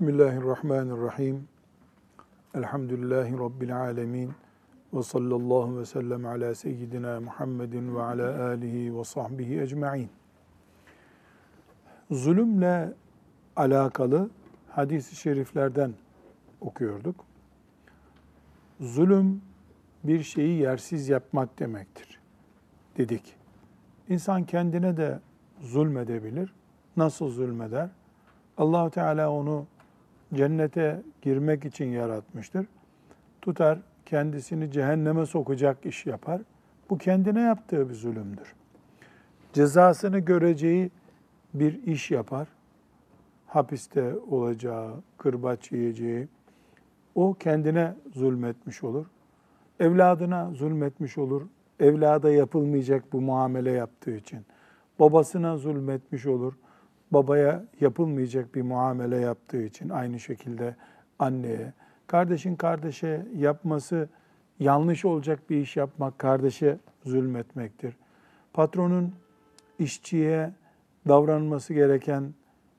Bismillahirrahmanirrahim. Elhamdülillahi Rabbil alemin. Ve sallallahu ve sellem ala seyyidina Muhammedin ve ala alihi ve sahbihi ecma'in. Zulümle alakalı hadis-i şeriflerden okuyorduk. Zulüm bir şeyi yersiz yapmak demektir dedik. İnsan kendine de zulmedebilir. Nasıl zulmeder? allah Teala onu cennete girmek için yaratmıştır. Tutar kendisini cehenneme sokacak iş yapar. Bu kendine yaptığı bir zulümdür. Cezasını göreceği bir iş yapar. Hapiste olacağı, kırbaç yiyeceği. O kendine zulmetmiş olur. Evladına zulmetmiş olur. Evlada yapılmayacak bu muamele yaptığı için. Babasına zulmetmiş olur babaya yapılmayacak bir muamele yaptığı için aynı şekilde anneye, kardeşin kardeşe yapması yanlış olacak bir iş yapmak kardeşe zulmetmektir. Patronun işçiye davranması gereken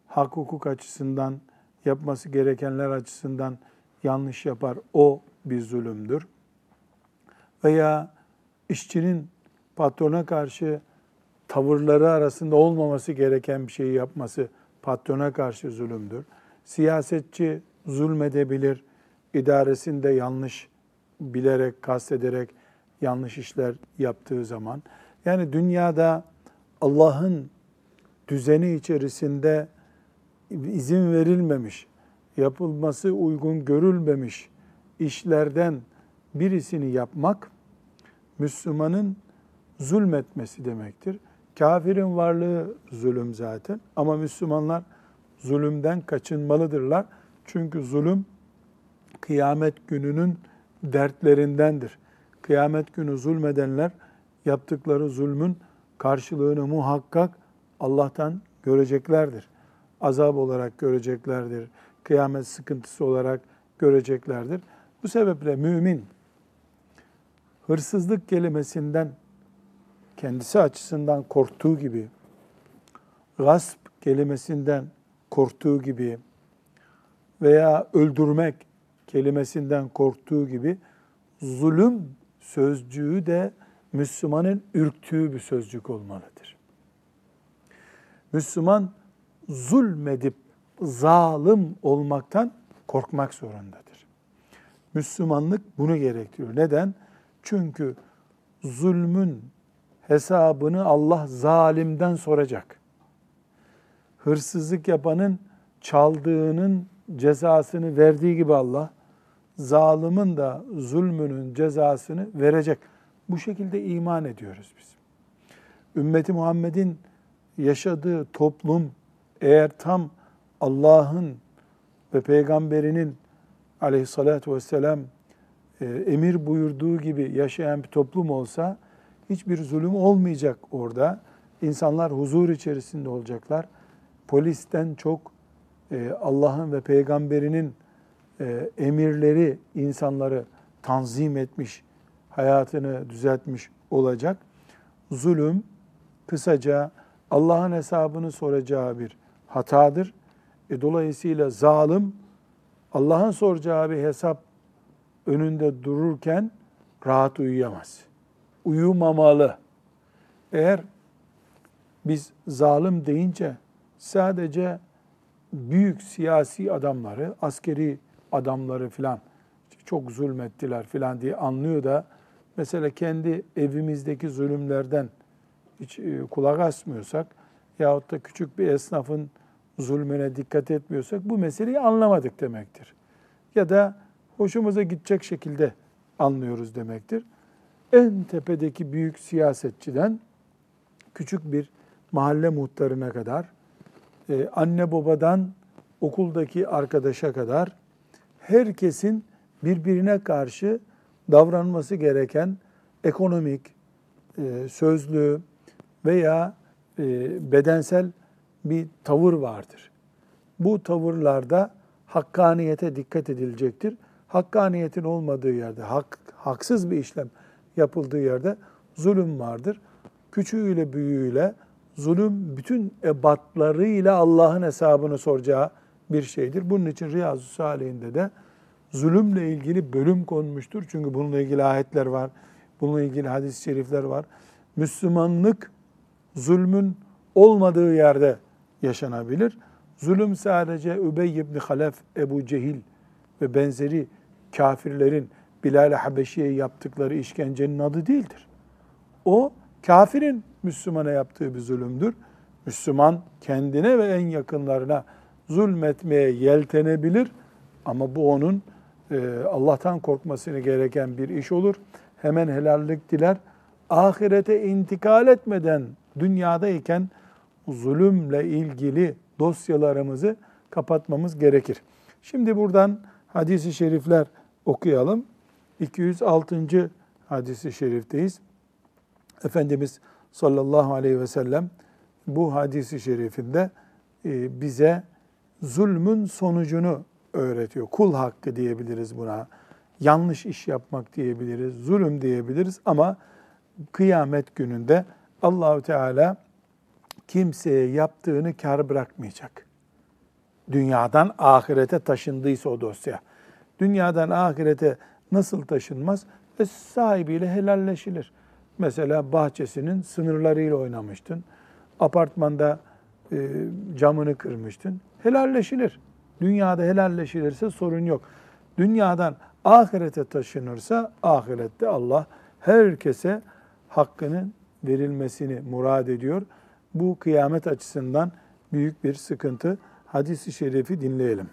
hak hukuk açısından yapması gerekenler açısından yanlış yapar. O bir zulümdür. Veya işçinin patrona karşı tavırları arasında olmaması gereken bir şeyi yapması patrona karşı zulümdür. Siyasetçi zulmedebilir, idaresinde yanlış bilerek, kastederek yanlış işler yaptığı zaman. Yani dünyada Allah'ın düzeni içerisinde izin verilmemiş, yapılması uygun görülmemiş işlerden birisini yapmak Müslümanın zulmetmesi demektir. Kafirin varlığı zulüm zaten ama Müslümanlar zulümden kaçınmalıdırlar. Çünkü zulüm kıyamet gününün dertlerindendir. Kıyamet günü zulmedenler yaptıkları zulmün karşılığını muhakkak Allah'tan göreceklerdir. Azap olarak göreceklerdir. Kıyamet sıkıntısı olarak göreceklerdir. Bu sebeple mümin hırsızlık kelimesinden kendisi açısından korktuğu gibi, gasp kelimesinden korktuğu gibi veya öldürmek kelimesinden korktuğu gibi zulüm sözcüğü de Müslümanın ürktüğü bir sözcük olmalıdır. Müslüman zulmedip zalim olmaktan korkmak zorundadır. Müslümanlık bunu gerektiriyor. Neden? Çünkü zulmün hesabını Allah zalimden soracak. Hırsızlık yapanın çaldığının cezasını verdiği gibi Allah, zalimin de zulmünün cezasını verecek. Bu şekilde iman ediyoruz biz. Ümmeti Muhammed'in yaşadığı toplum eğer tam Allah'ın ve peygamberinin aleyhissalatü vesselam e, emir buyurduğu gibi yaşayan bir toplum olsa Hiçbir zulüm olmayacak orada. İnsanlar huzur içerisinde olacaklar. Polisten çok e, Allah'ın ve peygamberinin e, emirleri insanları tanzim etmiş, hayatını düzeltmiş olacak. Zulüm kısaca Allah'ın hesabını soracağı bir hatadır. E, dolayısıyla zalim Allah'ın soracağı bir hesap önünde dururken rahat uyuyamaz uyumamalı. Eğer biz zalim deyince sadece büyük siyasi adamları, askeri adamları filan çok zulmettiler filan diye anlıyor da mesela kendi evimizdeki zulümlerden hiç e, kulak asmıyorsak yahut da küçük bir esnafın zulmüne dikkat etmiyorsak bu meseleyi anlamadık demektir. Ya da hoşumuza gidecek şekilde anlıyoruz demektir en tepedeki büyük siyasetçiden küçük bir mahalle muhtarına kadar, e, anne babadan okuldaki arkadaşa kadar herkesin birbirine karşı davranması gereken ekonomik, e, sözlü veya e, bedensel bir tavır vardır. Bu tavırlarda hakkaniyete dikkat edilecektir. Hakkaniyetin olmadığı yerde, hak, haksız bir işlem yapıldığı yerde zulüm vardır. Küçüğüyle büyüğüyle zulüm bütün ebatlarıyla Allah'ın hesabını soracağı bir şeydir. Bunun için Riyazu Salih'inde de zulümle ilgili bölüm konmuştur. Çünkü bununla ilgili ayetler var. Bununla ilgili hadis-i şerifler var. Müslümanlık zulmün olmadığı yerde yaşanabilir. Zulüm sadece Übey ibn Halef, Ebu Cehil ve benzeri kafirlerin Bilal-i Habeşi'ye yaptıkları işkencenin adı değildir. O kafirin Müslümana yaptığı bir zulümdür. Müslüman kendine ve en yakınlarına zulmetmeye yeltenebilir ama bu onun e, Allah'tan korkmasını gereken bir iş olur. Hemen helallik diler. Ahirete intikal etmeden dünyadayken zulümle ilgili dosyalarımızı kapatmamız gerekir. Şimdi buradan hadisi şerifler okuyalım. 206. hadisi şerifteyiz. Efendimiz sallallahu aleyhi ve sellem bu hadisi şerifinde e, bize zulmün sonucunu öğretiyor. Kul hakkı diyebiliriz buna. Yanlış iş yapmak diyebiliriz, zulüm diyebiliriz ama kıyamet gününde Allahü Teala kimseye yaptığını kar bırakmayacak. Dünyadan ahirete taşındıysa o dosya. Dünyadan ahirete nasıl taşınmaz? E, sahibiyle helalleşilir. Mesela bahçesinin sınırlarıyla oynamıştın. Apartmanda e, camını kırmıştın. Helalleşilir. Dünyada helalleşilirse sorun yok. Dünyadan ahirete taşınırsa ahirette Allah herkese hakkının verilmesini murad ediyor. Bu kıyamet açısından büyük bir sıkıntı. Hadis-i şerifi dinleyelim.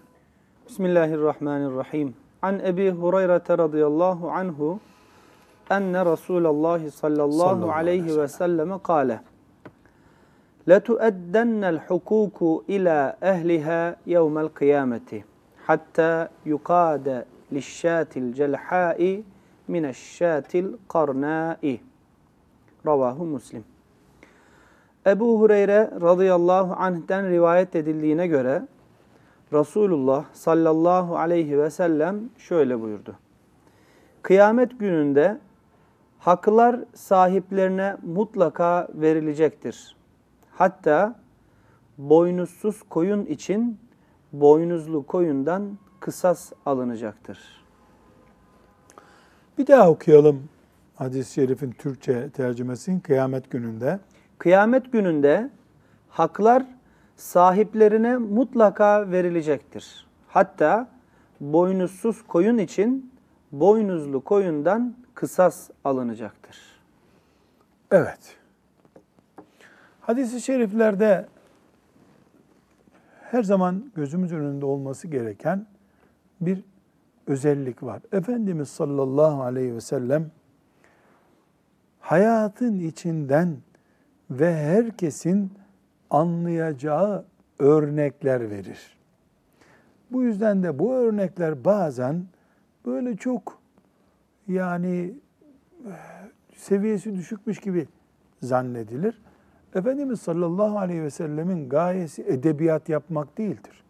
Bismillahirrahmanirrahim An Ebi Hureyre radıyallahu anhu enne Resulallah sallallahu aleyhi ve selleme kâle لَتُؤَدَّنَّ الْحُقُوقُ إِلَى أَهْلِهَا يَوْمَ الْقِيَامَةِ حَتَّى يُقَادَ لِلشَّاتِ الْجَلْحَاءِ مِنَ الشَّاتِ الْقَرْنَاءِ Ravahu Muslim. Ebu Hureyre radıyallahu anh'ten rivayet edildiğine göre Resulullah sallallahu aleyhi ve sellem şöyle buyurdu. Kıyamet gününde haklar sahiplerine mutlaka verilecektir. Hatta boynuzsuz koyun için boynuzlu koyundan kısas alınacaktır. Bir daha okuyalım hadis-i şerifin Türkçe tercümesini kıyamet gününde. Kıyamet gününde haklar sahiplerine mutlaka verilecektir. Hatta boynuzsuz koyun için boynuzlu koyundan kısas alınacaktır. Evet. Hadis-i şeriflerde her zaman gözümüz önünde olması gereken bir özellik var. Efendimiz sallallahu aleyhi ve sellem hayatın içinden ve herkesin anlayacağı örnekler verir. Bu yüzden de bu örnekler bazen böyle çok yani seviyesi düşükmüş gibi zannedilir. Efendimiz sallallahu aleyhi ve sellemin gayesi edebiyat yapmak değildir.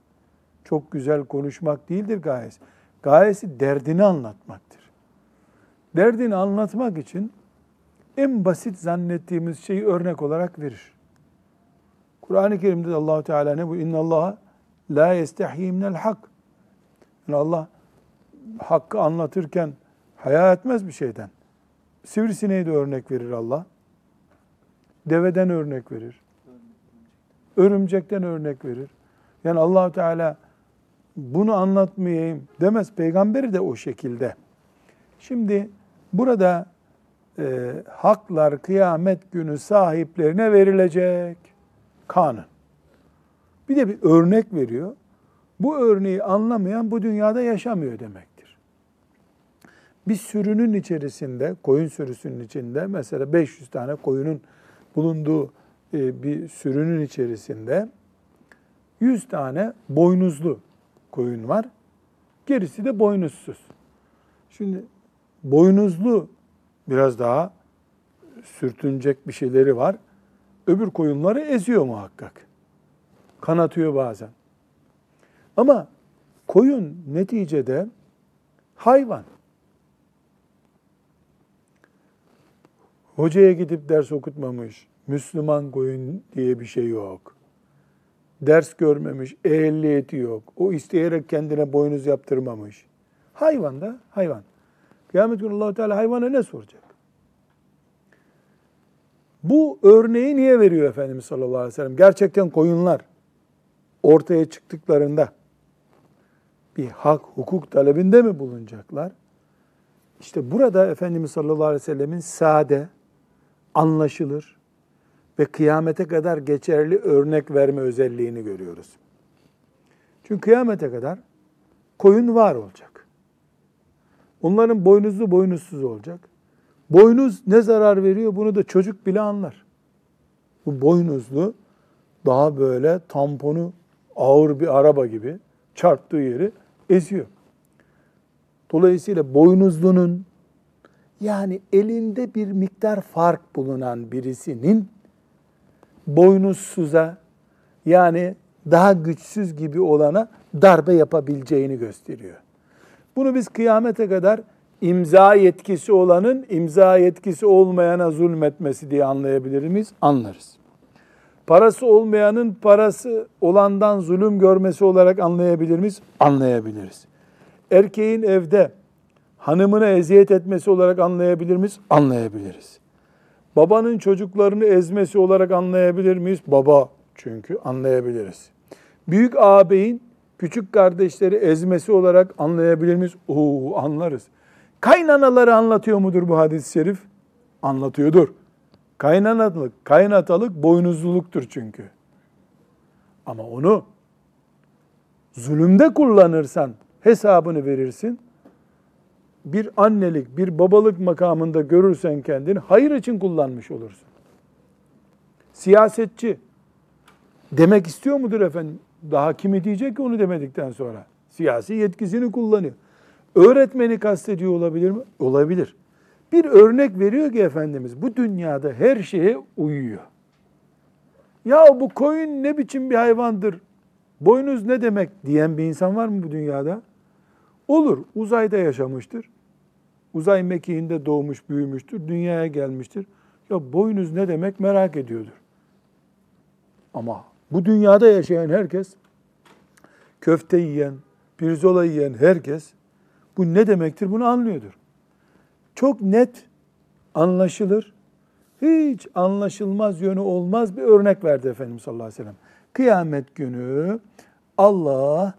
Çok güzel konuşmak değildir gayesi. Gayesi derdini anlatmaktır. Derdini anlatmak için en basit zannettiğimiz şeyi örnek olarak verir. Kur'an-ı Kerim'de Allahu Teala ne bu? İnna Allah la yestahyi minel hak. Yani Allah hakkı anlatırken haya etmez bir şeyden. Sivrisineği de örnek verir Allah. Deveden örnek verir. Örümcekten örnek verir. Yani Allahu Teala bunu anlatmayayım demez. Peygamberi de o şekilde. Şimdi burada e, haklar kıyamet günü sahiplerine verilecek. Kanun. Bir de bir örnek veriyor. Bu örneği anlamayan bu dünyada yaşamıyor demektir. Bir sürünün içerisinde, koyun sürüsünün içinde mesela 500 tane koyunun bulunduğu e, bir sürünün içerisinde 100 tane boynuzlu koyun var. Gerisi de boynuzsuz. Şimdi boynuzlu biraz daha sürtünecek bir şeyleri var. Öbür koyunları eziyor muhakkak. Kanatıyor bazen. Ama koyun neticede hayvan. Hocaya gidip ders okutmamış, Müslüman koyun diye bir şey yok. ders görmemiş, ehliyeti yok. O isteyerek kendine boynuz yaptırmamış. Hayvan da hayvan. Kıyamet günü allah Teala hayvana ne soracak? Bu örneği niye veriyor Efendimiz sallallahu aleyhi ve sellem? Gerçekten koyunlar ortaya çıktıklarında bir hak, hukuk talebinde mi bulunacaklar? İşte burada Efendimiz sallallahu aleyhi ve sellemin sade, anlaşılır ve kıyamete kadar geçerli örnek verme özelliğini görüyoruz. Çünkü kıyamete kadar koyun var olacak. Onların boynuzlu boynuzsuz olacak. Boynuz ne zarar veriyor bunu da çocuk bile anlar. Bu boynuzlu daha böyle tamponu ağır bir araba gibi çarptığı yeri eziyor. Dolayısıyla boynuzlunun yani elinde bir miktar fark bulunan birisinin boynuzsuza yani daha güçsüz gibi olana darbe yapabileceğini gösteriyor. Bunu biz kıyamete kadar imza yetkisi olanın imza yetkisi olmayana zulmetmesi diye anlayabilir miyiz? Anlarız. Parası olmayanın parası olandan zulüm görmesi olarak anlayabilir miyiz? Anlayabiliriz. Erkeğin evde hanımına eziyet etmesi olarak anlayabilir miyiz? Anlayabiliriz. Babanın çocuklarını ezmesi olarak anlayabilir miyiz? Baba çünkü anlayabiliriz. Büyük ağabeyin küçük kardeşleri ezmesi olarak anlayabilir miyiz? Oo anlarız. Kaynanaları anlatıyor mudur bu hadis-i şerif? Anlatıyordur. Kaynanalık, kaynatalık boynuzluluktur çünkü. Ama onu zulümde kullanırsan hesabını verirsin. Bir annelik, bir babalık makamında görürsen kendini hayır için kullanmış olursun. Siyasetçi demek istiyor mudur efendim? Daha kimi diyecek ki onu demedikten sonra? Siyasi yetkisini kullanıyor. Öğretmeni kastediyor olabilir mi? Olabilir. Bir örnek veriyor ki Efendimiz bu dünyada her şeye uyuyor. Ya bu koyun ne biçim bir hayvandır? Boynuz ne demek diyen bir insan var mı bu dünyada? Olur. Uzayda yaşamıştır. Uzay mekiğinde doğmuş, büyümüştür. Dünyaya gelmiştir. Ya boynuz ne demek merak ediyordur. Ama bu dünyada yaşayan herkes, köfte yiyen, pirzola yiyen herkes bu ne demektir bunu anlıyordur. Çok net, anlaşılır, hiç anlaşılmaz yönü olmaz bir örnek verdi Efendimiz sallallahu aleyhi ve sellem. Kıyamet günü Allah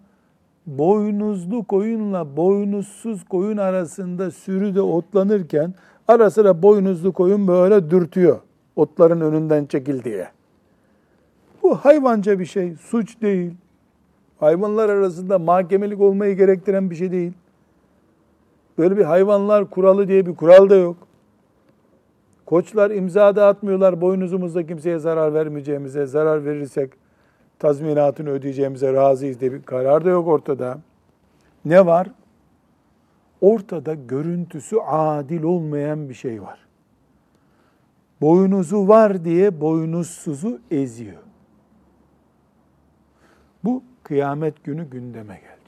boynuzlu koyunla boynuzsuz koyun arasında sürüde otlanırken ara sıra boynuzlu koyun böyle dürtüyor. Otların önünden çekil diye. Bu hayvanca bir şey, suç değil. Hayvanlar arasında mahkemelik olmayı gerektiren bir şey değil. Böyle bir hayvanlar kuralı diye bir kural da yok. Koçlar imza da atmıyorlar boynuzumuzda kimseye zarar vermeyeceğimize, zarar verirsek tazminatını ödeyeceğimize razıyız diye bir karar da yok ortada. Ne var? Ortada görüntüsü adil olmayan bir şey var. Boynuzu var diye boynuzsuzu eziyor. Bu kıyamet günü gündeme gelecek.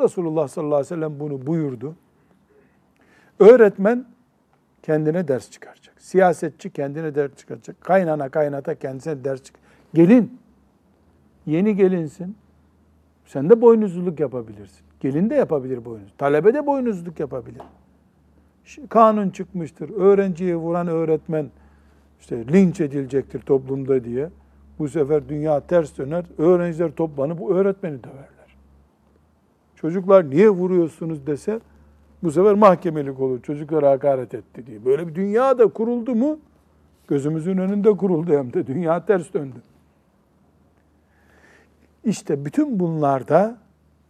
Resulullah sallallahu aleyhi ve sellem bunu buyurdu. Öğretmen kendine ders çıkaracak. Siyasetçi kendine ders çıkaracak. Kaynana kaynata kendisine ders çıkaracak. Gelin, yeni gelinsin. Sen de boynuzluluk yapabilirsin. Gelin de yapabilir boynuz. Talebe de boynuzluluk yapabilir. Kanun çıkmıştır. Öğrenciye vuran öğretmen işte linç edilecektir toplumda diye. Bu sefer dünya ters döner. Öğrenciler toplanıp bu öğretmeni döverler. Çocuklar niye vuruyorsunuz dese bu sefer mahkemelik olur. Çocuklara hakaret etti diye. Böyle bir dünya da kuruldu mu? Gözümüzün önünde kuruldu hem de. Dünya ters döndü. İşte bütün bunlarda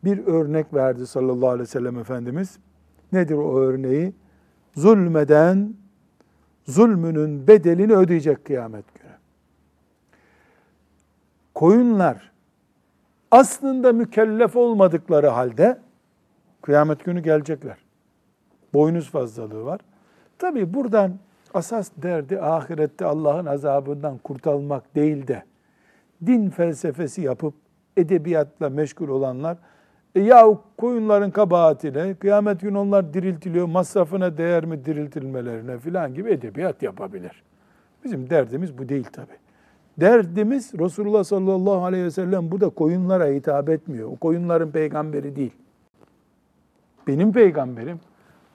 bir örnek verdi sallallahu aleyhi ve sellem Efendimiz. Nedir o örneği? Zulmeden zulmünün bedelini ödeyecek kıyamet günü. Koyunlar aslında mükellef olmadıkları halde kıyamet günü gelecekler. Boynuz fazlalığı var. Tabi buradan asas derdi ahirette Allah'ın azabından kurtulmak değil de din felsefesi yapıp edebiyatla meşgul olanlar e ya koyunların kabahatine kıyamet günü onlar diriltiliyor masrafına değer mi diriltilmelerine filan gibi edebiyat yapabilir. Bizim derdimiz bu değil tabi. Derdimiz Resulullah sallallahu aleyhi ve sellem burada koyunlara hitap etmiyor. O koyunların peygamberi değil. Benim peygamberim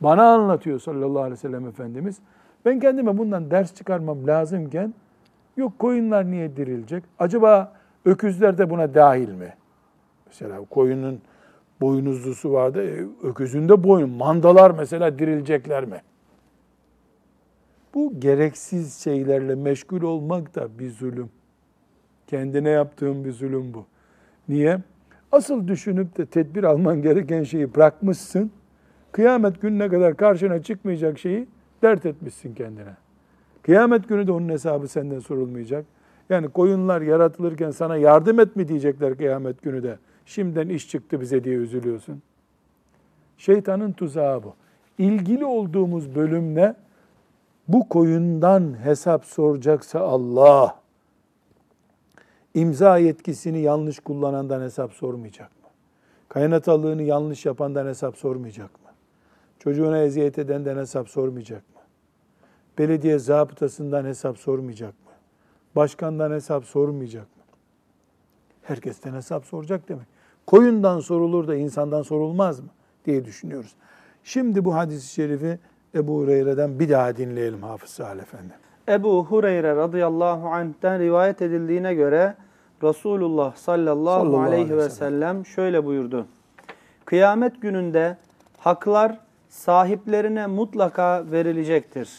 bana anlatıyor sallallahu aleyhi ve sellem Efendimiz. Ben kendime bundan ders çıkarmam lazımken yok koyunlar niye dirilecek? Acaba öküzler de buna dahil mi? Mesela koyunun boynuzlusu vardı. Öküzün de boyun. Mandalar mesela dirilecekler mi? Bu gereksiz şeylerle meşgul olmak da bir zulüm. Kendine yaptığın bir zulüm bu. Niye? Asıl düşünüp de tedbir alman gereken şeyi bırakmışsın. Kıyamet gününe kadar karşına çıkmayacak şeyi dert etmişsin kendine. Kıyamet günü de onun hesabı senden sorulmayacak. Yani koyunlar yaratılırken sana yardım et mi diyecekler kıyamet günü de. Şimdiden iş çıktı bize diye üzülüyorsun. Şeytanın tuzağı bu. İlgili olduğumuz bölümle bu koyundan hesap soracaksa Allah, imza yetkisini yanlış kullanandan hesap sormayacak mı? Kaynatalığını yanlış yapandan hesap sormayacak mı? Çocuğuna eziyet edenden hesap sormayacak mı? Belediye zabıtasından hesap sormayacak mı? Başkandan hesap sormayacak mı? Herkesten hesap soracak demek. Koyundan sorulur da insandan sorulmaz mı diye düşünüyoruz. Şimdi bu hadis-i şerifi Ebu Hureyre'den bir daha dinleyelim Hafız Salih Efendi. Ebu Hureyre radıyallahu anh'ten rivayet edildiğine göre Resulullah sallallahu, Sallallahu aleyhi ve sellem şöyle buyurdu. Kıyamet gününde haklar sahiplerine mutlaka verilecektir.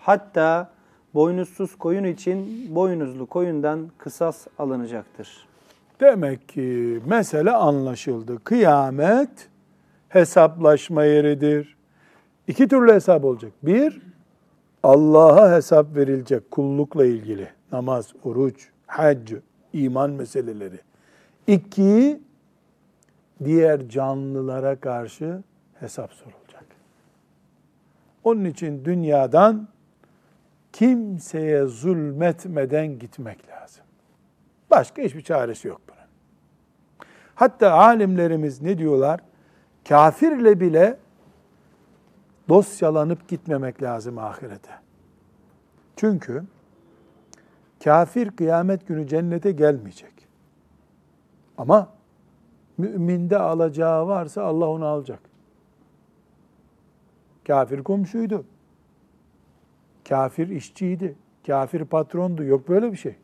Hatta boynuzsuz koyun için boynuzlu koyundan kısas alınacaktır. Demek ki mesele anlaşıldı. Kıyamet hesaplaşma yeridir. İki türlü hesap olacak. Bir, Allah'a hesap verilecek kullukla ilgili. Namaz, oruç, hac, iman meseleleri. İki, diğer canlılara karşı hesap sorulacak. Onun için dünyadan kimseye zulmetmeden gitmek lazım. Başka hiçbir çaresi yok bunun. Hatta alimlerimiz ne diyorlar? Kafirle bile dosyalanıp gitmemek lazım ahirete. Çünkü kafir kıyamet günü cennete gelmeyecek. Ama müminde alacağı varsa Allah onu alacak. Kafir komşuydu. Kafir işçiydi. Kafir patrondu. Yok böyle bir şey.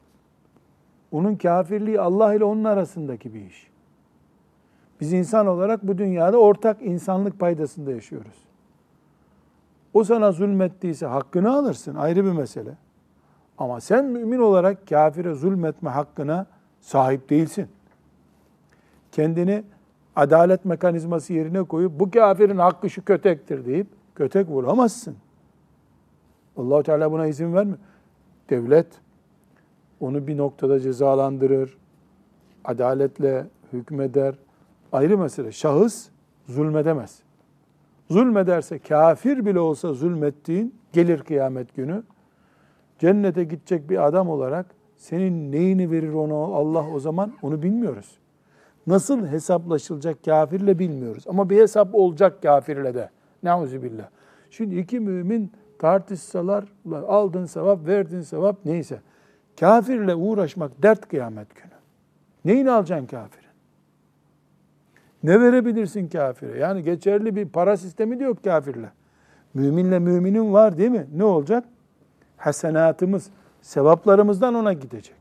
Onun kafirliği Allah ile onun arasındaki bir iş. Biz insan olarak bu dünyada ortak insanlık paydasında yaşıyoruz. O sana zulmettiyse hakkını alırsın ayrı bir mesele. Ama sen mümin olarak kafire zulmetme hakkına sahip değilsin. Kendini adalet mekanizması yerine koyup bu kafirin hakkı şu kötektir deyip kötek vuramazsın. allah Teala buna izin vermiyor. Devlet onu bir noktada cezalandırır, adaletle hükmeder. Ayrı mesele. Şahıs zulmedemez. Zulmederse kafir bile olsa zulmettiğin gelir kıyamet günü. Cennete gidecek bir adam olarak senin neyini verir ona Allah o zaman onu bilmiyoruz. Nasıl hesaplaşılacak kafirle bilmiyoruz. Ama bir hesap olacak kafirle de. Neuzubillah. Şimdi iki mümin tartışsalar aldın sevap, verdin sevap neyse. Kafirle uğraşmak dert kıyamet günü. Neyini alacaksın kafirin? Ne verebilirsin kafire? Yani geçerli bir para sistemi de yok kafirle. Müminle müminin var değil mi? Ne olacak? Hasenatımız, sevaplarımızdan ona gidecek.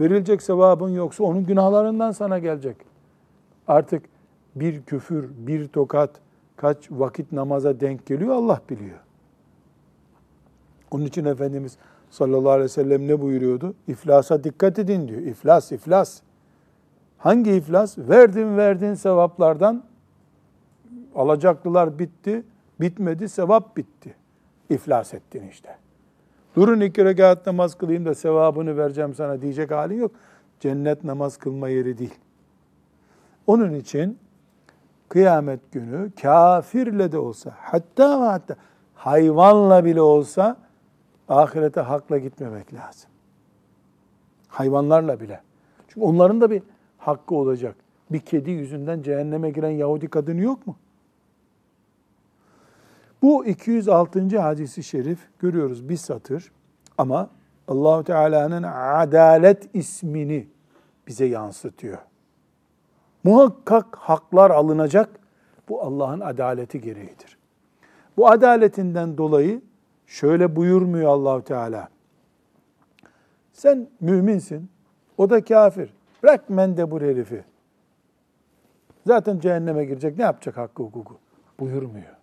Verilecek sevabın yoksa onun günahlarından sana gelecek. Artık bir küfür, bir tokat kaç vakit namaza denk geliyor Allah biliyor. Onun için Efendimiz sallallahu aleyhi ve sellem ne buyuruyordu? İflasa dikkat edin diyor. İflas, iflas. Hangi iflas? Verdin verdin sevaplardan alacaklılar bitti, bitmedi, sevap bitti. İflas ettin işte. Durun iki rekat namaz kılayım da sevabını vereceğim sana diyecek halin yok. Cennet namaz kılma yeri değil. Onun için kıyamet günü kafirle de olsa hatta ve hatta hayvanla bile olsa ahirete hakla gitmemek lazım. Hayvanlarla bile. Çünkü onların da bir hakkı olacak. Bir kedi yüzünden cehenneme giren Yahudi kadını yok mu? Bu 206. hadisi şerif görüyoruz bir satır ama Allahu Teala'nın adalet ismini bize yansıtıyor. Muhakkak haklar alınacak. Bu Allah'ın adaleti gereğidir. Bu adaletinden dolayı şöyle buyurmuyor Allahu Teala. Sen müminsin, o da kafir. Bırak mendebur herifi. Zaten cehenneme girecek. Ne yapacak hakkı hukuku? Buyurmuyor.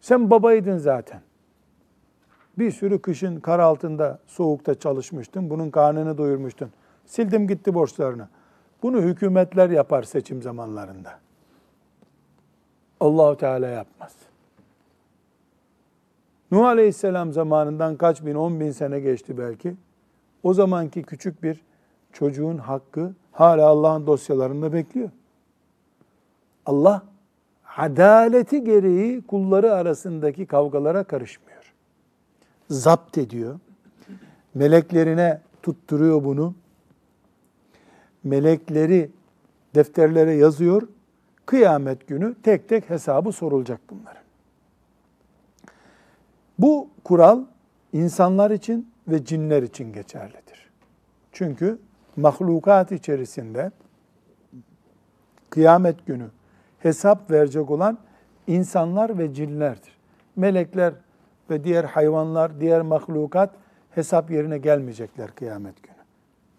Sen babaydın zaten. Bir sürü kışın kar altında soğukta çalışmıştın. Bunun karnını doyurmuştun. Sildim gitti borçlarını. Bunu hükümetler yapar seçim zamanlarında. Allahu Teala yapmaz. Nuh Aleyhisselam zamanından kaç bin, on bin sene geçti belki. O zamanki küçük bir çocuğun hakkı hala Allah'ın dosyalarında bekliyor. Allah adaleti gereği kulları arasındaki kavgalara karışmıyor. Zapt ediyor. Meleklerine tutturuyor bunu. Melekleri defterlere yazıyor. Kıyamet günü tek tek hesabı sorulacak bunların. Bu kural insanlar için ve cinler için geçerlidir. Çünkü mahlukat içerisinde kıyamet günü hesap verecek olan insanlar ve cinlerdir. Melekler ve diğer hayvanlar, diğer mahlukat hesap yerine gelmeyecekler kıyamet günü.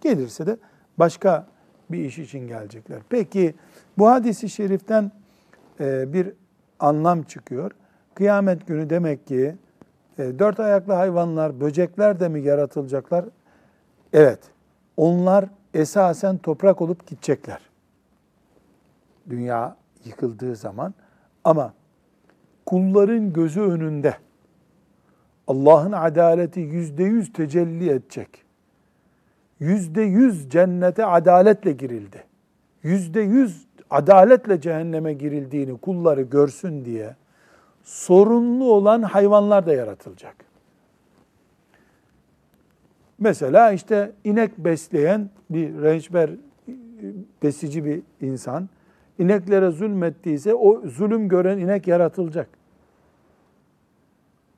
Gelirse de başka bir iş için gelecekler. Peki bu hadisi şeriften e, bir anlam çıkıyor. Kıyamet günü demek ki e, dört ayaklı hayvanlar, böcekler de mi yaratılacaklar? Evet. Onlar esasen toprak olup gidecekler. Dünya yıkıldığı zaman ama kulların gözü önünde Allah'ın adaleti yüzde yüz tecelli edecek. Yüzde yüz cennete adaletle girildi. Yüzde yüz adaletle cehenneme girildiğini kulları görsün diye sorunlu olan hayvanlar da yaratılacak. Mesela işte inek besleyen bir rençber besici bir insan ineklere zulmettiyse o zulüm gören inek yaratılacak.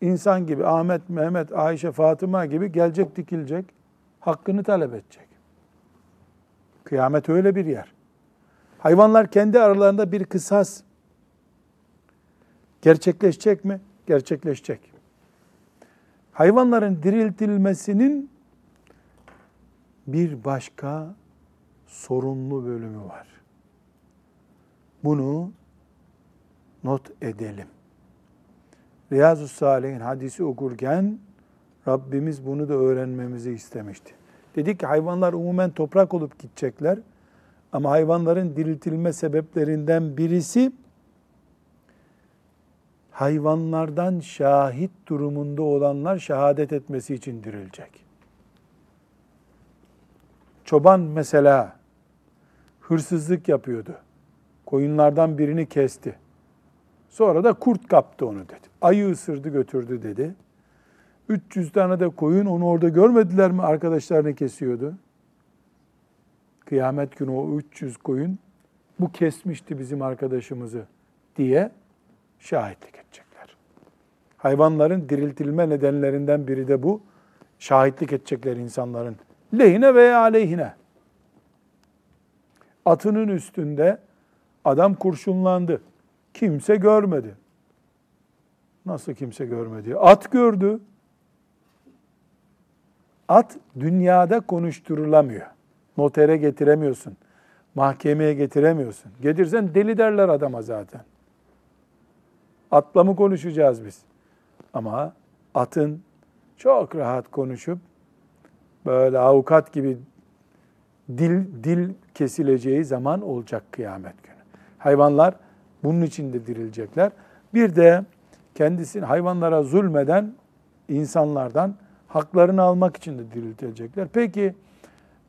İnsan gibi Ahmet, Mehmet, Ayşe, Fatıma gibi gelecek dikilecek, hakkını talep edecek. Kıyamet öyle bir yer. Hayvanlar kendi aralarında bir kısas gerçekleşecek mi? Gerçekleşecek. Hayvanların diriltilmesinin bir başka sorunlu bölümü var. Bunu not edelim. Riyazu Salih'in hadisi okurken Rabbimiz bunu da öğrenmemizi istemişti. Dedik ki hayvanlar umumen toprak olup gidecekler. Ama hayvanların diriltilme sebeplerinden birisi hayvanlardan şahit durumunda olanlar şehadet etmesi için dirilecek. Çoban mesela hırsızlık yapıyordu. Koyunlardan birini kesti. Sonra da kurt kaptı onu dedi. Ayı ısırdı götürdü dedi. 300 tane de koyun onu orada görmediler mi arkadaşlarını kesiyordu. Kıyamet günü o 300 koyun bu kesmişti bizim arkadaşımızı diye şahitlik edecekler. Hayvanların diriltilme nedenlerinden biri de bu. Şahitlik edecekler insanların lehine veya aleyhine. Atının üstünde adam kurşunlandı. Kimse görmedi. Nasıl kimse görmedi? At gördü. At dünyada konuşturulamıyor. Notere getiremiyorsun. Mahkemeye getiremiyorsun. Getirsen deli derler adama zaten. Atla mı konuşacağız biz? Ama atın çok rahat konuşup böyle avukat gibi dil dil kesileceği zaman olacak kıyamet günü. Hayvanlar bunun için de dirilecekler. Bir de kendisini hayvanlara zulmeden insanlardan haklarını almak için de diriltilecekler. Peki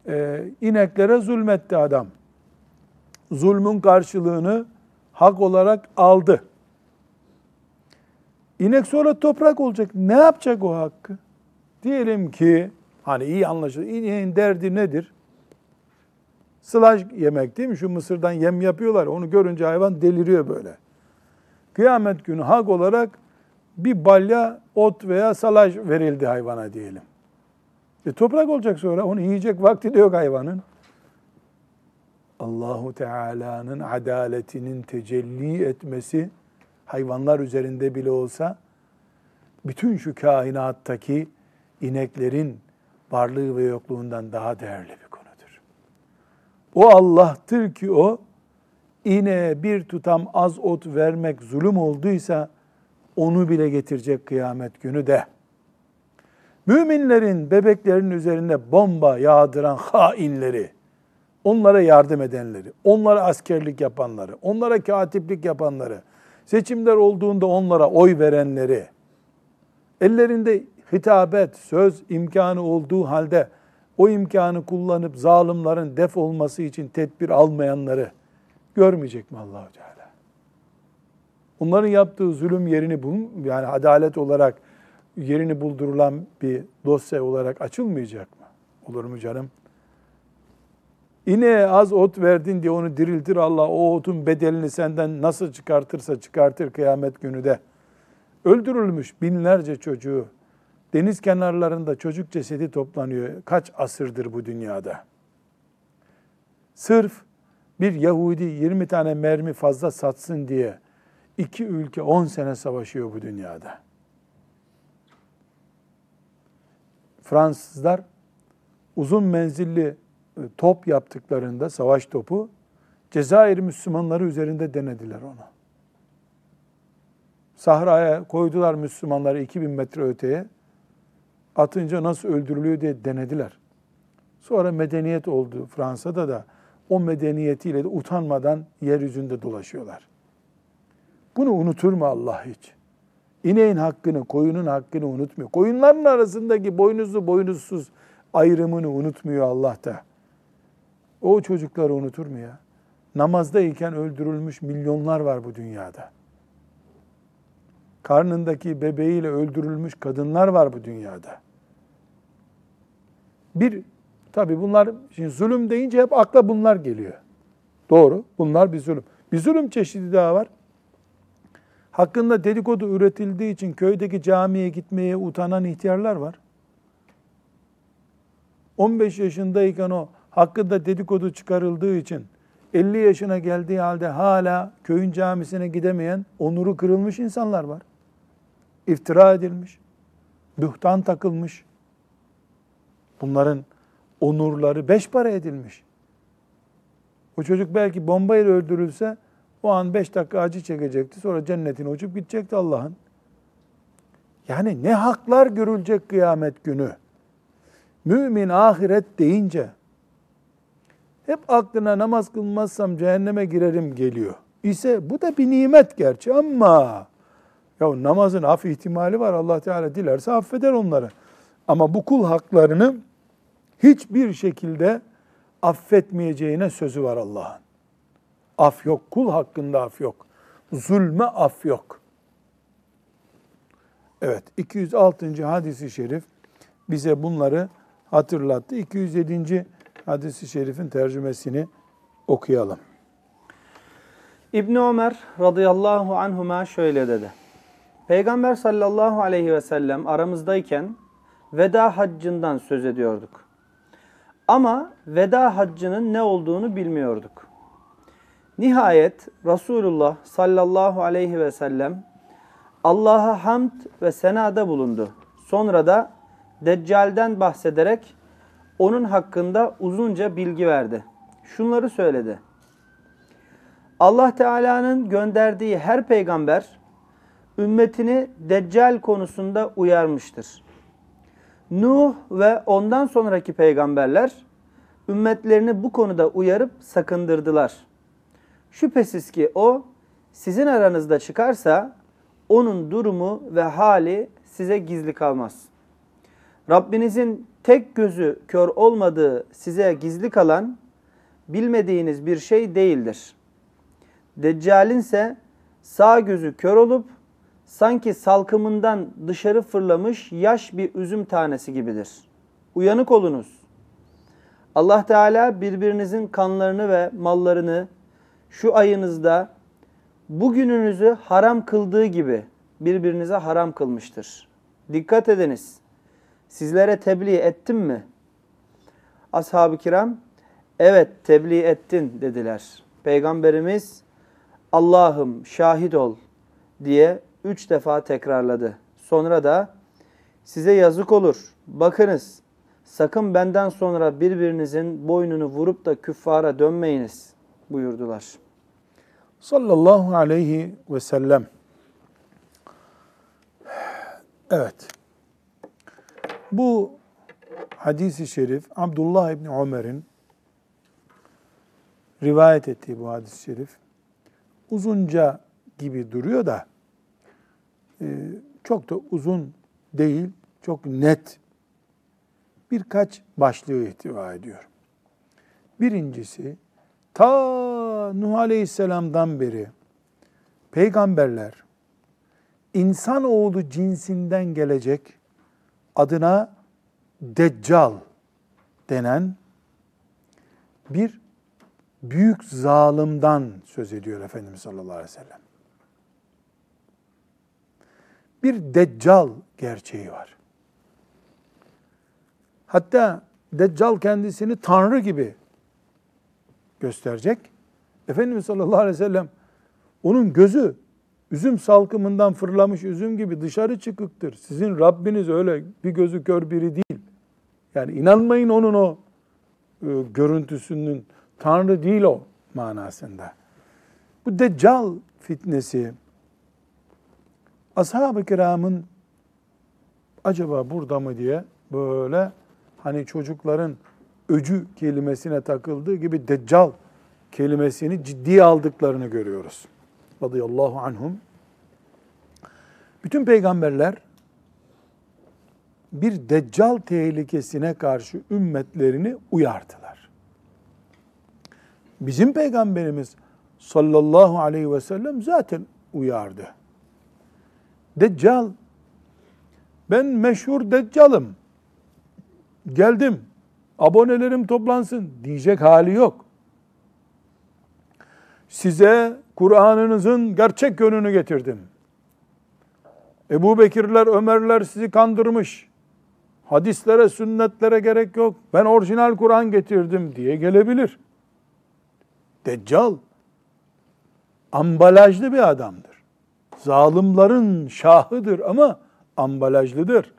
e, ineklere zulmetti adam. Zulmün karşılığını hak olarak aldı. İnek sonra toprak olacak. Ne yapacak o hakkı? Diyelim ki hani iyi anlaşılır. İneğin derdi nedir? Sılaj yemek değil mi? Şu mısırdan yem yapıyorlar. Onu görünce hayvan deliriyor böyle. Kıyamet günü hak olarak bir balya ot veya salaj verildi hayvana diyelim. E toprak olacak sonra onu yiyecek vakti de yok hayvanın. Allahu Teala'nın adaletinin tecelli etmesi hayvanlar üzerinde bile olsa bütün şu kainattaki ineklerin varlığı ve yokluğundan daha değerli bir konudur. O Allah'tır ki o ineğe bir tutam az ot vermek zulüm olduysa onu bile getirecek kıyamet günü de. Müminlerin bebeklerin üzerinde bomba yağdıran hainleri, onlara yardım edenleri, onlara askerlik yapanları, onlara katiplik yapanları, seçimler olduğunda onlara oy verenleri, ellerinde hitabet, söz imkanı olduğu halde o imkanı kullanıp zalimlerin def olması için tedbir almayanları görmeyecek mi Allahu Teala? Onların yaptığı zulüm yerini bul yani adalet olarak yerini buldurulan bir dosya olarak açılmayacak mı? Olur mu canım? İneğe az ot verdin diye onu diriltir Allah. O otun bedelini senden nasıl çıkartırsa çıkartır kıyamet günü de. Öldürülmüş binlerce çocuğu deniz kenarlarında çocuk cesedi toplanıyor. Kaç asırdır bu dünyada. Sırf bir Yahudi 20 tane mermi fazla satsın diye iki ülke 10 sene savaşıyor bu dünyada. Fransızlar uzun menzilli top yaptıklarında savaş topu Cezayir Müslümanları üzerinde denediler onu. Sahraya koydular Müslümanları 2000 metre öteye. Atınca nasıl öldürülüyor diye denediler. Sonra medeniyet oldu Fransa'da da o medeniyetiyle de utanmadan yeryüzünde dolaşıyorlar. Bunu unutur mu Allah hiç? İneğin hakkını, koyunun hakkını unutmuyor. Koyunların arasındaki boynuzlu boynuzsuz ayrımını unutmuyor Allah da. O çocukları unutur mu ya? Namazdayken öldürülmüş milyonlar var bu dünyada. Karnındaki bebeğiyle öldürülmüş kadınlar var bu dünyada. Bir, tabi bunlar, şimdi zulüm deyince hep akla bunlar geliyor. Doğru, bunlar bir zulüm. Bir zulüm çeşidi daha var. Hakkında dedikodu üretildiği için köydeki camiye gitmeye utanan ihtiyarlar var. 15 yaşındayken o hakkında dedikodu çıkarıldığı için 50 yaşına geldiği halde hala köyün camisine gidemeyen onuru kırılmış insanlar var. İftira edilmiş, bühtan takılmış. Bunların onurları beş para edilmiş. O çocuk belki bombayla öldürülse o an beş dakika acı çekecekti. Sonra cennetine uçup gidecekti Allah'ın. Yani ne haklar görülecek kıyamet günü. Mümin ahiret deyince hep aklına namaz kılmazsam cehenneme girerim geliyor. İse bu da bir nimet gerçi ama ya namazın af ihtimali var. Allah Teala dilerse affeder onları. Ama bu kul haklarını hiçbir şekilde affetmeyeceğine sözü var Allah'ın. Af yok. Kul hakkında af yok. Zulme af yok. Evet 206. hadisi şerif bize bunları hatırlattı. 207. hadisi şerifin tercümesini okuyalım. İbni Ömer radıyallahu anhuma şöyle dedi. Peygamber sallallahu aleyhi ve sellem aramızdayken veda haccından söz ediyorduk. Ama veda haccının ne olduğunu bilmiyorduk. Nihayet Resulullah sallallahu aleyhi ve sellem Allah'a hamd ve senada bulundu. Sonra da Deccal'den bahsederek onun hakkında uzunca bilgi verdi. Şunları söyledi. Allah Teala'nın gönderdiği her peygamber ümmetini Deccal konusunda uyarmıştır. Nuh ve ondan sonraki peygamberler ümmetlerini bu konuda uyarıp sakındırdılar. Şüphesiz ki o sizin aranızda çıkarsa onun durumu ve hali size gizli kalmaz. Rabbinizin tek gözü kör olmadığı size gizli kalan bilmediğiniz bir şey değildir. Deccal'in ise sağ gözü kör olup sanki salkımından dışarı fırlamış yaş bir üzüm tanesi gibidir. Uyanık olunuz. Allah Teala birbirinizin kanlarını ve mallarını şu ayınızda bugününüzü haram kıldığı gibi birbirinize haram kılmıştır. Dikkat ediniz. Sizlere tebliğ ettim mi? Ashab-ı kiram evet tebliğ ettin dediler. Peygamberimiz Allah'ım şahit ol diye üç defa tekrarladı. Sonra da size yazık olur. Bakınız sakın benden sonra birbirinizin boynunu vurup da küffara dönmeyiniz buyurdular. Sallallahu aleyhi ve sellem. Evet. Bu hadisi şerif Abdullah İbni Ömer'in rivayet ettiği bu hadis-i şerif uzunca gibi duruyor da e, çok da uzun değil, çok net birkaç başlığı ihtiva ediyor. Birincisi, ta Nuh Aleyhisselam'dan beri peygamberler insanoğlu cinsinden gelecek adına Deccal denen bir büyük zalimden söz ediyor Efendimiz sallallahu aleyhi ve sellem. Bir deccal gerçeği var. Hatta deccal kendisini tanrı gibi gösterecek. Efendimiz sallallahu aleyhi ve sellem onun gözü üzüm salkımından fırlamış üzüm gibi dışarı çıkıktır. Sizin Rabbiniz öyle bir gözü kör biri değil. Yani inanmayın onun o e, görüntüsünün Tanrı değil o manasında. Bu deccal fitnesi ashab-ı kiramın acaba burada mı diye böyle hani çocukların öcü kelimesine takıldığı gibi deccal kelimesini ciddiye aldıklarını görüyoruz. Radıyallahu anhum. Bütün peygamberler bir deccal tehlikesine karşı ümmetlerini uyardılar. Bizim peygamberimiz sallallahu aleyhi ve sellem zaten uyardı. Deccal, ben meşhur deccalım, geldim, abonelerim toplansın diyecek hali yok. Size Kur'an'ınızın gerçek yönünü getirdim. Ebu Bekirler, Ömerler sizi kandırmış. Hadislere, sünnetlere gerek yok. Ben orijinal Kur'an getirdim diye gelebilir. Deccal ambalajlı bir adamdır. Zalimlerin şahıdır ama ambalajlıdır.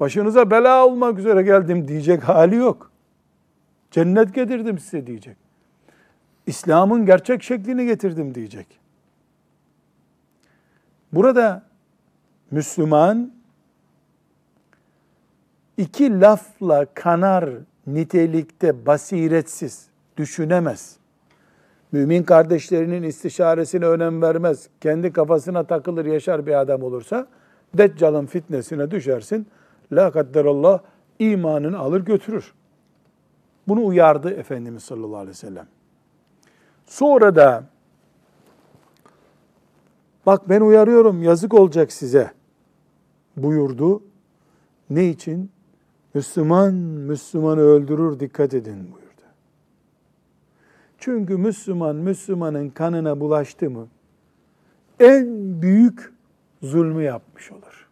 Başınıza bela olmak üzere geldim diyecek hali yok. Cennet getirdim size diyecek. İslam'ın gerçek şeklini getirdim diyecek. Burada Müslüman iki lafla kanar nitelikte basiretsiz, düşünemez. Mümin kardeşlerinin istişaresine önem vermez. Kendi kafasına takılır yaşar bir adam olursa Deccal'ın fitnesine düşersin. La kadderallah imanını alır götürür. Bunu uyardı Efendimiz sallallahu aleyhi ve sellem. Sonra da bak ben uyarıyorum yazık olacak size buyurdu. Ne için? Müslüman Müslümanı öldürür dikkat edin buyurdu. Çünkü Müslüman Müslümanın kanına bulaştı mı en büyük zulmü yapmış olur.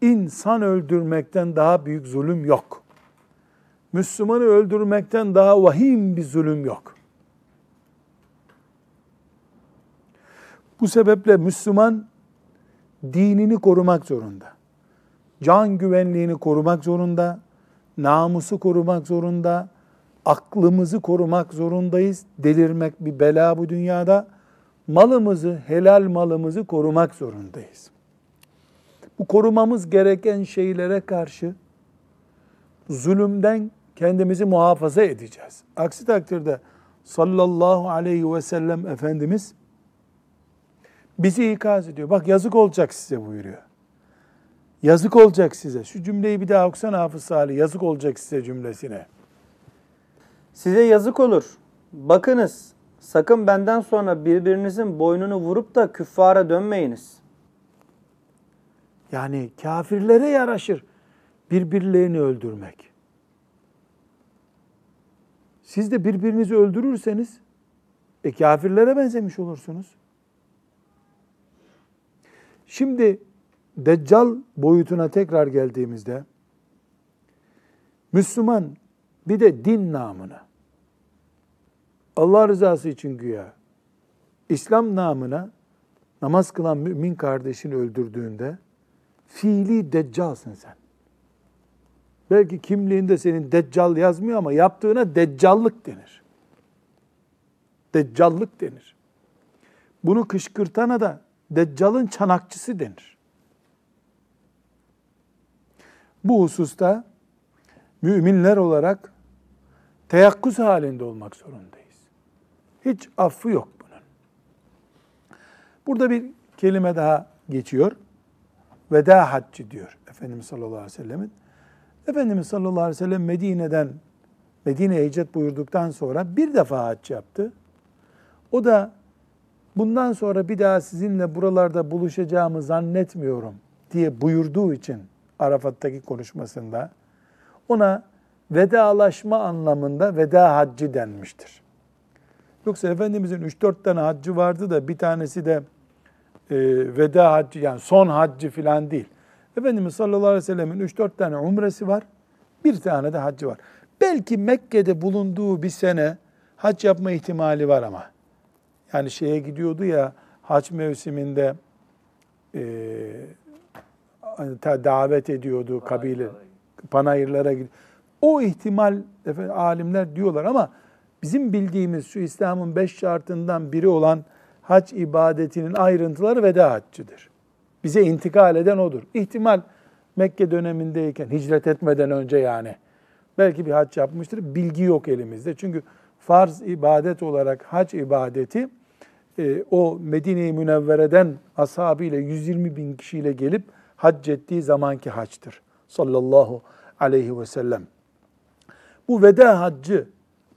İnsan öldürmekten daha büyük zulüm yok. Müslümanı öldürmekten daha vahim bir zulüm yok. Bu sebeple Müslüman dinini korumak zorunda. Can güvenliğini korumak zorunda. Namusu korumak zorunda. Aklımızı korumak zorundayız. Delirmek bir bela bu dünyada. Malımızı, helal malımızı korumak zorundayız. Bu korumamız gereken şeylere karşı zulümden kendimizi muhafaza edeceğiz. Aksi takdirde sallallahu aleyhi ve sellem Efendimiz bizi ikaz ediyor. Bak yazık olacak size buyuruyor. Yazık olacak size. Şu cümleyi bir daha okusana Hafız Salih. Yazık olacak size cümlesine. Size yazık olur. Bakınız sakın benden sonra birbirinizin boynunu vurup da küffara dönmeyiniz. Yani kafirlere yaraşır birbirlerini öldürmek. Siz de birbirinizi öldürürseniz e, kafirlere benzemiş olursunuz. Şimdi Deccal boyutuna tekrar geldiğimizde Müslüman bir de din namına Allah rızası için güya İslam namına namaz kılan mümin kardeşini öldürdüğünde fiili deccalsın sen. Belki kimliğinde senin deccal yazmıyor ama yaptığına deccallık denir. Deccallık denir. Bunu kışkırtana da deccalın çanakçısı denir. Bu hususta müminler olarak teyakkuz halinde olmak zorundayız. Hiç affı yok bunun. Burada bir kelime daha geçiyor. Veda haccı diyor Efendimiz sallallahu aleyhi ve sellemin. Efendimiz sallallahu aleyhi ve sellem Medine'den Medine'ye hicret buyurduktan sonra bir defa hac yaptı. O da bundan sonra bir daha sizinle buralarda buluşacağımı zannetmiyorum diye buyurduğu için Arafat'taki konuşmasında ona vedalaşma anlamında veda haccı denmiştir. Yoksa Efendimizin 3-4 tane haccı vardı da bir tanesi de e, veda haccı yani son haccı filan değil. Efendimiz sallallahu aleyhi ve sellemin 3-4 tane umresi var. Bir tane de haccı var. Belki Mekke'de bulunduğu bir sene hac yapma ihtimali var ama. Yani şeye gidiyordu ya hac mevsiminde e, davet ediyordu kabile panayırlara gidiyor. O ihtimal efendim, alimler diyorlar ama bizim bildiğimiz şu İslam'ın beş şartından biri olan hac ibadetinin ayrıntıları veda haccıdır. Bize intikal eden odur. İhtimal Mekke dönemindeyken, hicret etmeden önce yani. Belki bir hac yapmıştır. Bilgi yok elimizde. Çünkü farz ibadet olarak hac ibadeti e, o Medine-i Münevvere'den ashabıyla 120 bin kişiyle gelip hac ettiği zamanki haçtır. Sallallahu aleyhi ve sellem. Bu veda haccı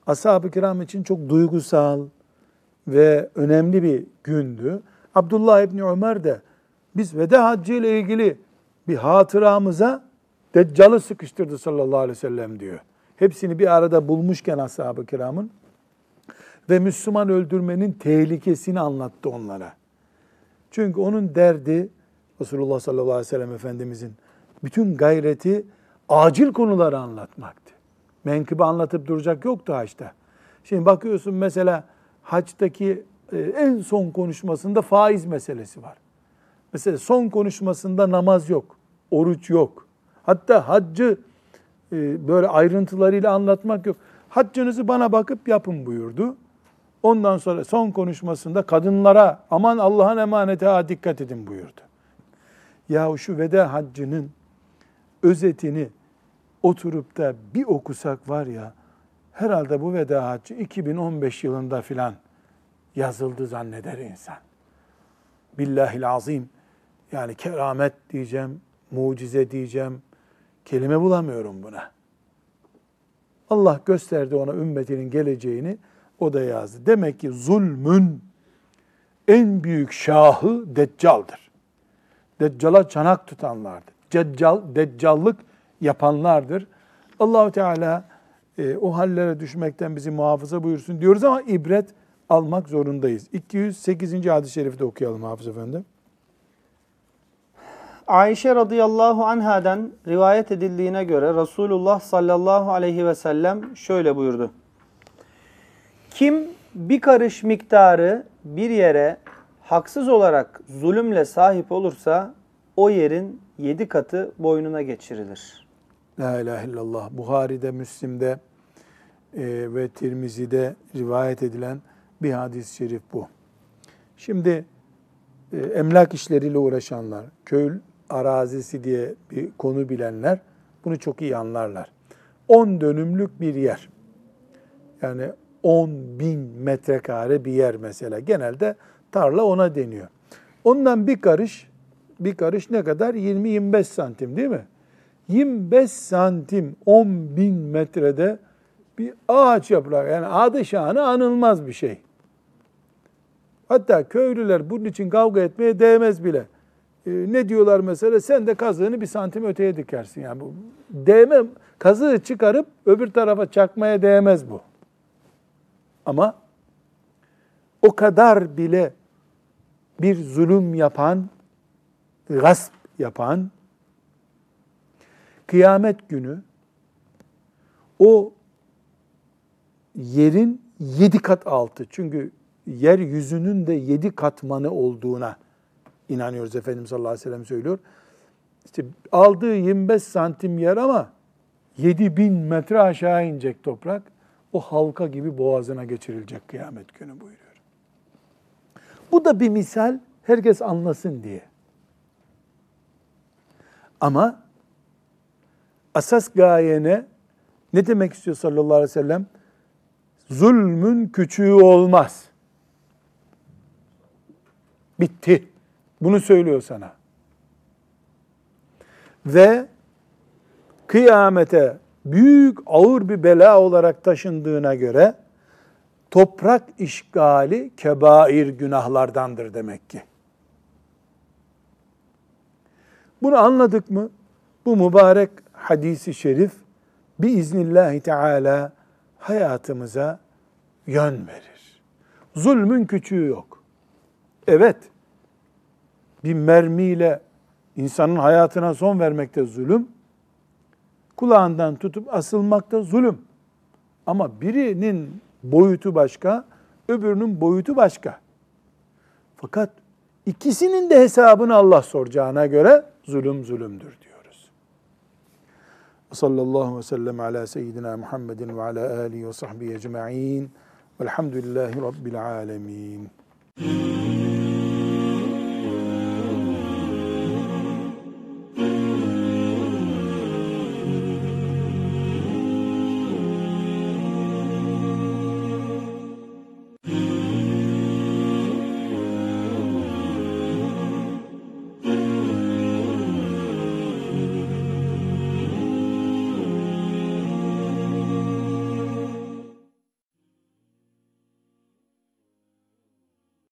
ashab-ı kiram için çok duygusal ve önemli bir gündü. Abdullah İbni Ömer de biz veda haccı ile ilgili bir hatıramıza Deccal'ı sıkıştırdı sallallahu aleyhi ve sellem diyor. Hepsini bir arada bulmuşken ashab-ı kiramın ve Müslüman öldürmenin tehlikesini anlattı onlara. Çünkü onun derdi Resulullah sallallahu aleyhi ve sellem Efendimizin bütün gayreti acil konuları anlatmaktı. Menkıbe anlatıp duracak yoktu haçta. Şimdi bakıyorsun mesela haçtaki e, en son konuşmasında faiz meselesi var. Mesela son konuşmasında namaz yok, oruç yok. Hatta haccı e, böyle ayrıntılarıyla anlatmak yok. Haccınızı bana bakıp yapın buyurdu. Ondan sonra son konuşmasında kadınlara aman Allah'ın emaneti ha dikkat edin buyurdu. Ya şu veda haccının özetini oturup da bir okusak var ya herhalde bu veda haccı 2015 yılında filan yazıldı zanneder insan. Billahil azim yani keramet diyeceğim, mucize diyeceğim. Kelime bulamıyorum buna. Allah gösterdi ona ümmetinin geleceğini, o da yazdı. Demek ki zulmün en büyük şahı Deccal'dır. Deccal'a çanak tutanlardır. Deccal, deccallık yapanlardır. Allahu Teala e, o hallere düşmekten bizi muhafaza buyursun diyoruz ama ibret almak zorundayız. 208. hadis-i şerifte okuyalım Hafız Efendi. Ayşe radıyallahu anhadan rivayet edildiğine göre Resulullah sallallahu aleyhi ve sellem şöyle buyurdu. Kim bir karış miktarı bir yere haksız olarak zulümle sahip olursa o yerin yedi katı boynuna geçirilir. La ilahe illallah. Buhari'de, Müslim'de e, ve Tirmizi'de rivayet edilen bir hadis-i şerif bu. Şimdi e, emlak işleriyle uğraşanlar, köy arazisi diye bir konu bilenler bunu çok iyi anlarlar. 10 dönümlük bir yer. Yani 10 bin metrekare bir yer mesela. Genelde tarla ona deniyor. Ondan bir karış, bir karış ne kadar? 20-25 santim değil mi? 25 santim 10 bin metrede bir ağaç yaprağı. Yani adı şanı anılmaz bir şey. Hatta köylüler bunun için kavga etmeye değmez bile. Ee, ne diyorlar mesela? Sen de kazığını bir santim öteye dikersin. Yani bu değme, kazığı çıkarıp öbür tarafa çakmaya değmez bu. Ama o kadar bile bir zulüm yapan gasp yapan kıyamet günü o yerin yedi kat altı. Çünkü yeryüzünün de yedi katmanı olduğuna inanıyoruz Efendimiz sallallahu aleyhi ve sellem söylüyor. İşte aldığı 25 santim yer ama 7000 metre aşağı inecek toprak. O halka gibi boğazına geçirilecek kıyamet günü buyuruyor. Bu da bir misal herkes anlasın diye. Ama asas gayene ne demek istiyor sallallahu aleyhi ve sellem? Zulmün küçüğü olmaz. Bitti. Bunu söylüyor sana. Ve kıyamete büyük ağır bir bela olarak taşındığına göre toprak işgali kebair günahlardandır demek ki. Bunu anladık mı? Bu mübarek hadisi şerif biiznillahü teala hayatımıza yön verir. Zulmün küçüğü yok. Evet, bir mermiyle insanın hayatına son vermekte zulüm, kulağından tutup asılmakta zulüm. Ama birinin boyutu başka, öbürünün boyutu başka. Fakat ikisinin de hesabını Allah soracağına göre zulüm zulümdür diyoruz. Sallallahu aleyhi ve sellem ala seyyidina Muhammedin ve ala alihi ve sahbihi ecma'in. Velhamdülillahi Rabbil alemin.